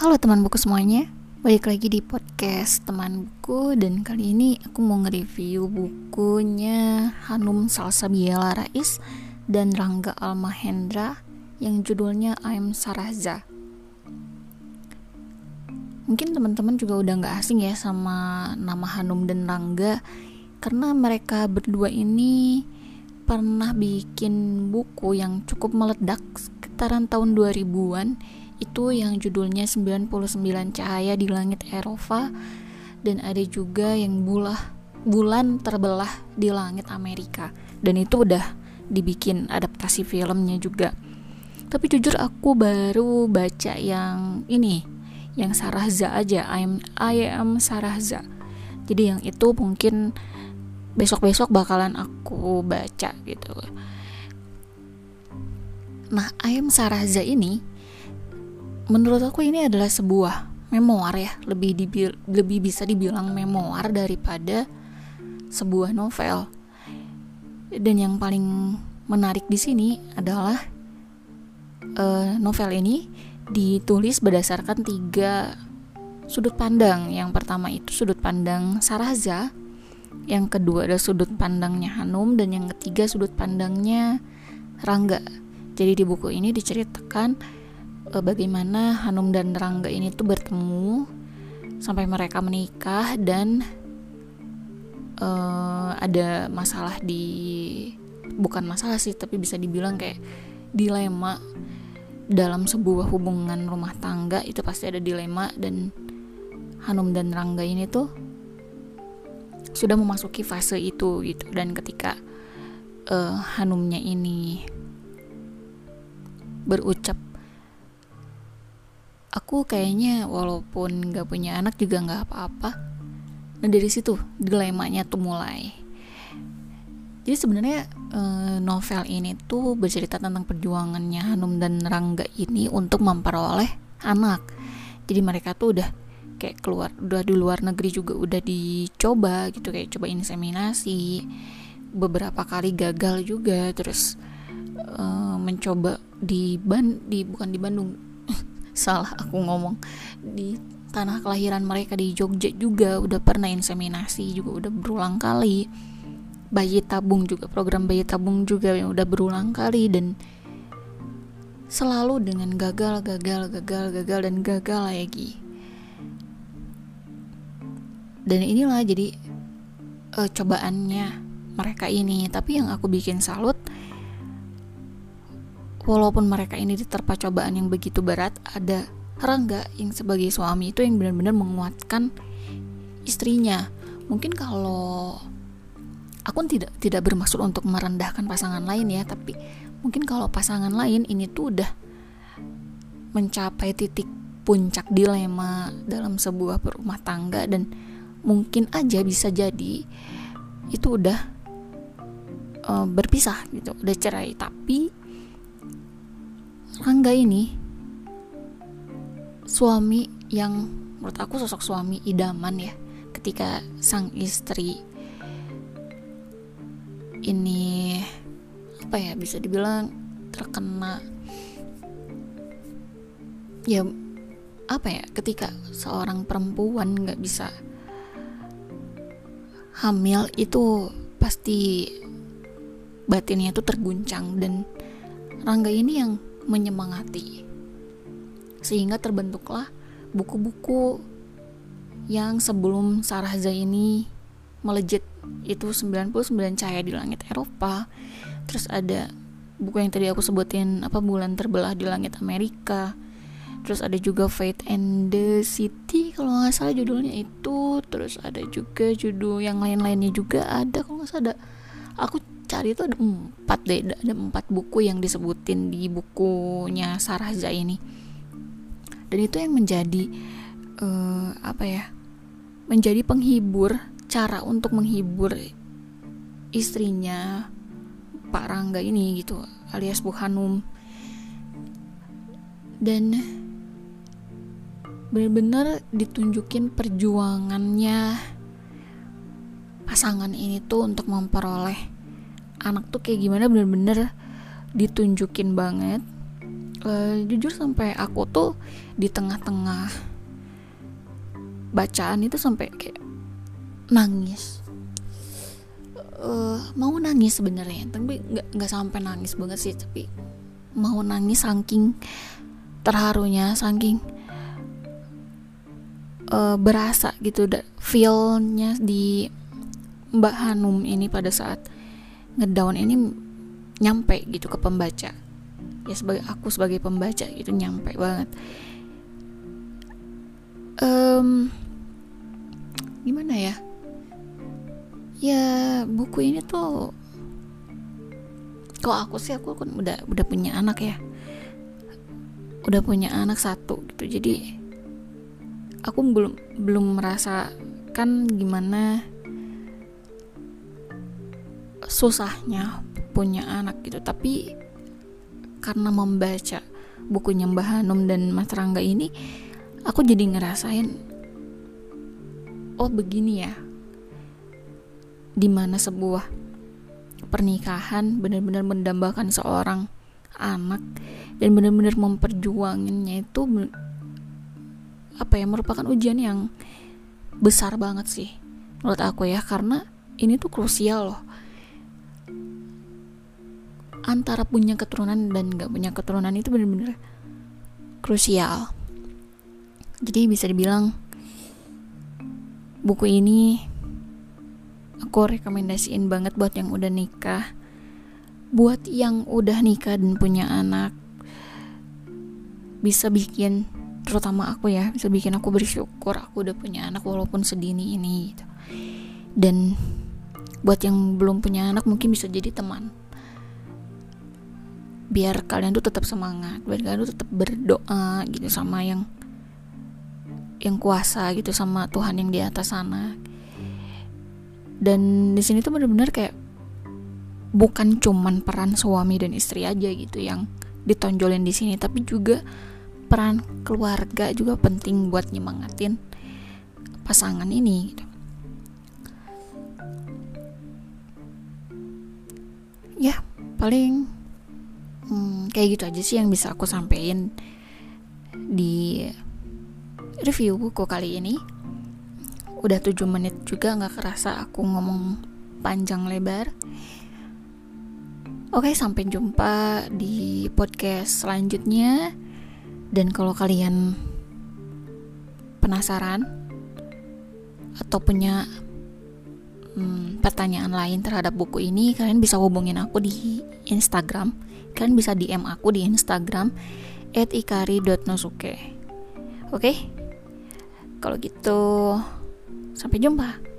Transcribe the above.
Halo teman buku semuanya, balik lagi di podcast teman buku dan kali ini aku mau nge-review bukunya Hanum Salsabila Rais dan Rangga Almahendra yang judulnya I'm Saraza. Mungkin teman-teman juga udah gak asing ya sama nama Hanum dan Rangga karena mereka berdua ini pernah bikin buku yang cukup meledak sekitaran tahun 2000-an itu yang judulnya 99 Cahaya di Langit Eropa. Dan ada juga yang bulah bulan terbelah di langit Amerika. Dan itu udah dibikin adaptasi filmnya juga. Tapi jujur aku baru baca yang ini yang Sarahza aja. I am, I am Sarahza. Jadi yang itu mungkin besok-besok bakalan aku baca gitu. Nah I am Sarahza ini menurut aku ini adalah sebuah memoir ya. Lebih lebih bisa dibilang memoir daripada sebuah novel. Dan yang paling menarik di sini adalah uh, novel ini ditulis berdasarkan tiga sudut pandang. Yang pertama itu sudut pandang Saraza yang kedua ada sudut pandangnya Hanum dan yang ketiga sudut pandangnya Rangga. Jadi di buku ini diceritakan uh, bagaimana Hanum dan Rangga ini tuh bertemu sampai mereka menikah dan uh, ada masalah di bukan masalah sih tapi bisa dibilang kayak dilema dalam sebuah hubungan rumah tangga itu pasti ada dilema. Dan Hanum dan Rangga ini tuh sudah memasuki fase itu gitu. Dan ketika uh, Hanumnya ini berucap aku kayaknya walaupun gak punya anak juga gak apa-apa. Nah dari situ dilemanya tuh mulai. Jadi sebenarnya eh, novel ini tuh bercerita tentang perjuangannya Hanum dan Rangga ini untuk memperoleh anak. Jadi mereka tuh udah kayak keluar udah di luar negeri juga udah dicoba gitu kayak coba inseminasi beberapa kali gagal juga terus uh, mencoba di ban di bukan di Bandung salah aku ngomong. Di tanah kelahiran mereka di Jogja juga udah pernah inseminasi juga udah berulang kali. Bayi tabung juga program bayi tabung juga yang udah berulang kali dan selalu dengan gagal gagal gagal gagal dan gagal lagi. Dan inilah jadi uh, cobaannya mereka ini. Tapi yang aku bikin salut walaupun mereka ini diterpa cobaan yang begitu berat, ada Rangga yang sebagai suami itu yang benar-benar menguatkan istrinya. Mungkin kalau aku tidak tidak bermaksud untuk merendahkan pasangan lain ya, tapi mungkin kalau pasangan lain ini tuh udah mencapai titik puncak dilema dalam sebuah rumah tangga dan mungkin aja bisa jadi itu udah uh, berpisah gitu, udah cerai, tapi Angga ini suami yang menurut aku sosok suami idaman ya ketika sang istri ini apa ya bisa dibilang terkena ya apa ya ketika seorang perempuan nggak bisa hamil itu pasti batinnya tuh terguncang. Dan Rangga ini yang menyemangati. Sehingga terbentuklah buku-buku yang sebelum Sarah Zaini melejit itu 99 cahaya di langit Eropa. Terus ada buku yang tadi aku sebutin apa bulan terbelah di langit Amerika. Terus ada juga Fate and the City kalau nggak salah judulnya itu. Terus ada juga judul yang lain-lainnya juga ada kalau nggak salah ada. Aku cari itu ada empat deh ada empat buku yang disebutin di bukunya Sarahza ini. Dan itu yang menjadi uh, apa ya menjadi penghibur cara untuk menghibur istrinya Pak Rangga ini gitu alias Bu Hanum. Dan benar-benar ditunjukin perjuangannya pasangan ini tuh untuk memperoleh anak tuh kayak gimana bener-bener ditunjukin banget. Uh, jujur sampai aku tuh di tengah-tengah bacaan itu sampai kayak nangis. Uh, mau nangis sebenarnya tapi nggak nggak sampai nangis banget sih tapi mau nangis saking terharunya saking uh, berasa gitu feelnya di Mbak Hanum ini pada saat ngedown ini nyampe gitu ke pembaca. Ya sebagai aku sebagai pembaca gitu nyampe banget. Um, gimana ya? Ya buku ini tuh kalau aku sih aku kan udah udah punya anak ya. Udah punya anak satu gitu. Jadi aku belum belum merasakan gimana susahnya punya anak gitu. Tapi karena membaca bukunya Mbah Hanum dan Mas Rangga ini aku jadi ngerasain oh begini ya. Di mana sebuah pernikahan benar-benar mendambakan seorang anak dan benar-benar memperjuanginnya itu apa ya merupakan ujian yang besar banget sih menurut aku ya. Karena ini tuh krusial loh antara punya keturunan dan gak punya keturunan itu bener-bener krusial. Jadi bisa dibilang buku ini aku rekomendasiin banget buat yang udah nikah. Buat yang udah nikah dan punya anak bisa bikin terutama aku ya bisa bikin aku bersyukur aku udah punya anak walaupun sedini ini gitu. Dan buat yang belum punya anak mungkin bisa jadi teman biar kalian tuh tetap semangat biar kalian tuh tetap berdoa gitu sama yang yang kuasa gitu sama Tuhan yang di atas sana dan di sini tuh bener-bener kayak bukan cuman peran suami dan istri aja gitu yang ditonjolin di sini tapi juga peran keluarga juga penting buat nyemangatin pasangan ini gitu. ya paling hmm, kayak gitu aja sih yang bisa aku sampein di review buku kali ini. Udah 7 menit juga nggak kerasa aku ngomong panjang lebar. Oke sampai jumpa di podcast selanjutnya. Dan kalau kalian penasaran atau punya hmm, pertanyaan lain terhadap buku ini kalian bisa hubungin aku di Instagram kalian bisa DM aku di Instagram @ikari.nosuke. Oke? Kalau gitu sampai jumpa.